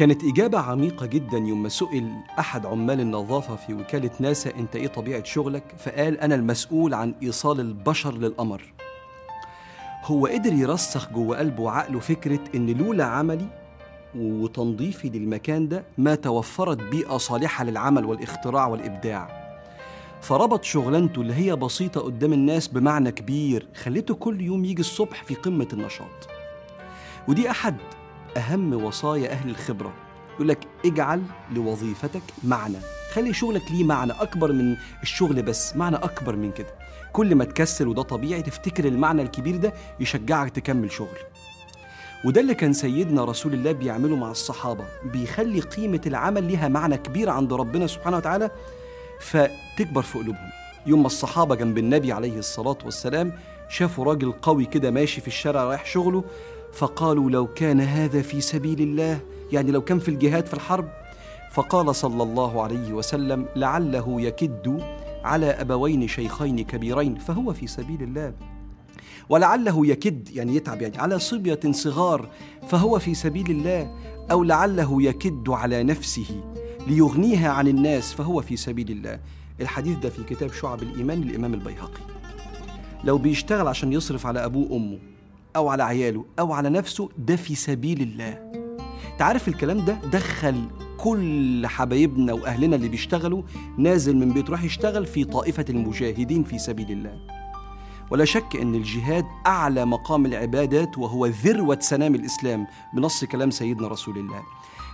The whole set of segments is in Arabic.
كانت إجابة عميقة جدا يوم سئل أحد عمال النظافة في وكالة ناسا أنت إيه طبيعة شغلك؟ فقال أنا المسؤول عن إيصال البشر للقمر. هو قدر يرسخ جوه قلبه وعقله فكرة إن لولا عملي وتنظيفي للمكان ده ما توفرت بيئة صالحة للعمل والاختراع والإبداع. فربط شغلانته اللي هي بسيطة قدام الناس بمعنى كبير خليته كل يوم يجي الصبح في قمة النشاط. ودي أحد أهم وصايا أهل الخبرة. يقول لك اجعل لوظيفتك معنى. خلي شغلك ليه معنى أكبر من الشغل بس معنى أكبر من كده. كل ما تكسل وده طبيعي تفتكر المعنى الكبير ده يشجعك تكمل شغل. وده اللي كان سيدنا رسول الله بيعمله مع الصحابة. بيخلي قيمة العمل ليها معنى كبير عند ربنا سبحانه وتعالى فتكبر في قلوبهم. يوم ما الصحابة جنب النبي عليه الصلاة والسلام شافوا راجل قوي كده ماشي في الشارع رايح شغله فقالوا لو كان هذا في سبيل الله يعني لو كان في الجهاد في الحرب فقال صلى الله عليه وسلم لعله يكد على أبوين شيخين كبيرين فهو في سبيل الله. ولعله يكد يعني يتعب يعني على صبية صغار فهو في سبيل الله. أو لعله يكد على نفسه ليغنيها عن الناس فهو في سبيل الله. الحديث ده في كتاب شعب الإيمان للإمام البيهقي. لو بيشتغل عشان يصرف على أبوه وأمه أو على عياله أو على نفسه ده في سبيل الله. تعرف الكلام ده؟ دخل كل حبايبنا وأهلنا اللي بيشتغلوا نازل من بيت راح يشتغل في طائفة المجاهدين في سبيل الله. ولا شك أن الجهاد أعلى مقام العبادات وهو ذروة سنام الإسلام بنص كلام سيدنا رسول الله.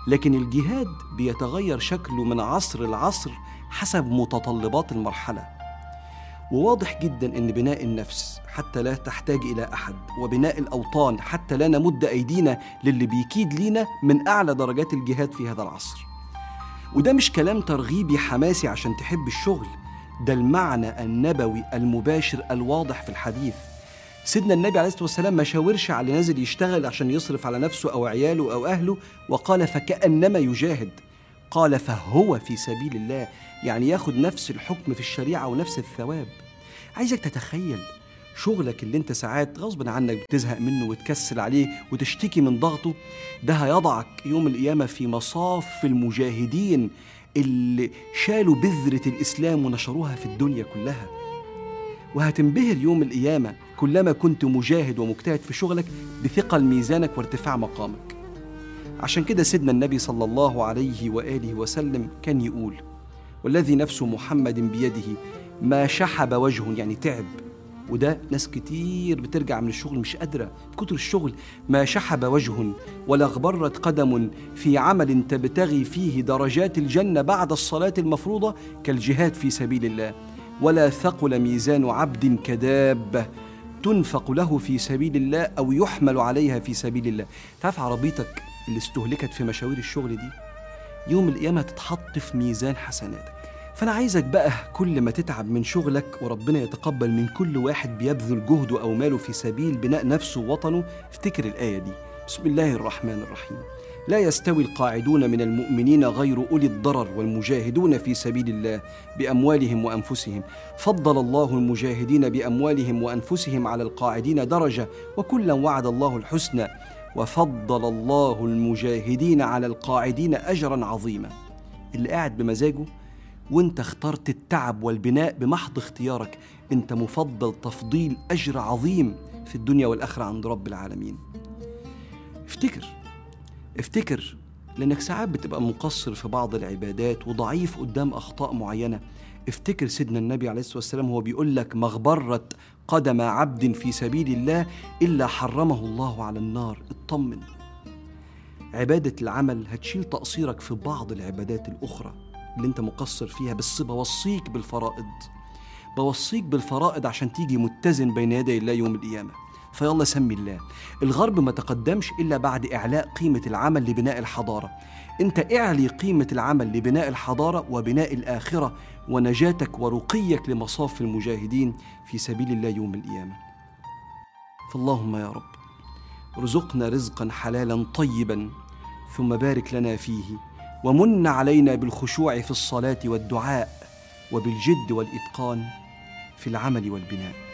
لكن الجهاد بيتغير شكله من عصر لعصر حسب متطلبات المرحلة. وواضح جدا إن بناء النفس حتى لا تحتاج إلى أحد وبناء الأوطان حتى لا نمد أيدينا للي بيكيد لينا من أعلى درجات الجهاد في هذا العصر. وده مش كلام ترغيبي حماسي عشان تحب الشغل ده المعنى النبوي المباشر الواضح في الحديث. سيدنا النبي عليه الصلاة والسلام ما شاورش على نازل يشتغل عشان يصرف على نفسه أو عياله أو أهله وقال فكأنما يجاهد. قال فهو في سبيل الله يعني ياخد نفس الحكم في الشريعة ونفس الثواب. عايزك تتخيل شغلك اللي انت ساعات غصب عنك بتزهق منه وتكسل عليه وتشتكي من ضغطه ده هيضعك يوم القيامة في مصاف المجاهدين اللي شالوا بذرة الإسلام ونشروها في الدنيا كلها. وهتنبهر يوم القيامة كلما كنت مجاهد ومجتهد في شغلك بثقل ميزانك وارتفاع مقامك. عشان كده سيدنا النبي صلى الله عليه وآله وسلم كان يقول والذي نفس محمد بيده ما شحب وجهه يعني تعب. وده ناس كتير بترجع من الشغل مش قادرة بكتر الشغل ما شحب وجه ولا اغبرت قدم في عمل تبتغي فيه درجات الجنة بعد الصلاة المفروضة كالجهاد في سبيل الله. ولا ثقل ميزان عبد كدابة تنفق له في سبيل الله أو يحمل عليها في سبيل الله. تعرف عربيتك اللي استهلكت في مشاوير الشغل دي يوم القيامة تتحط في ميزان حسناتك. فأنا عايزك بقى كل ما تتعب من شغلك وربنا يتقبل من كل واحد بيبذل جهده أو ماله في سبيل بناء نفسه ووطنه افتكر الآية دي. بسم الله الرحمن الرحيم. لا يستوي القاعدون من المؤمنين غير أولي الضرر والمجاهدون في سبيل الله بأموالهم وأنفسهم. فضل الله المجاهدين بأموالهم وأنفسهم على القاعدين درجة وكلا وعد الله الحسنى. وفضل الله المجاهدين على القاعدين أجرا عظيما. اللي قاعد بمزاجه وانت اخترت التعب والبناء بمحض اختيارك. انت مفضل تفضيل أجر عظيم في الدنيا والآخرة عند رب العالمين. افتكر افتكر لأنك ساعات بتبقى مقصر في بعض العبادات وضعيف قدام أخطاء معينة. افتكر سيدنا النبي عليه الصلاة والسلام هو بيقول لك مغبره قدم عبد في سبيل الله إلا حرمه الله على النار اطمن. عبادة العمل هتشيل تقصيرك في بعض العبادات الأخرى اللي أنت مقصر فيها بس بوصيك بالفرائض. بوصيك بالفرائض عشان تيجي متزن بين يدي الله يوم القيامة. فيلا سمي الله. الغرب ما تقدمش إلا بعد إعلاء قيمة العمل لبناء الحضارة. أنت اعلي قيمة العمل لبناء الحضارة وبناء الآخرة ونجاتك ورقيك لمصاف المجاهدين في سبيل الله يوم القيامة. فاللهم يا رب ارزقنا رزقا حلالا طيبا ثم بارك لنا فيه ومن علينا بالخشوع في الصلاة والدعاء وبالجد والإتقان في العمل والبناء.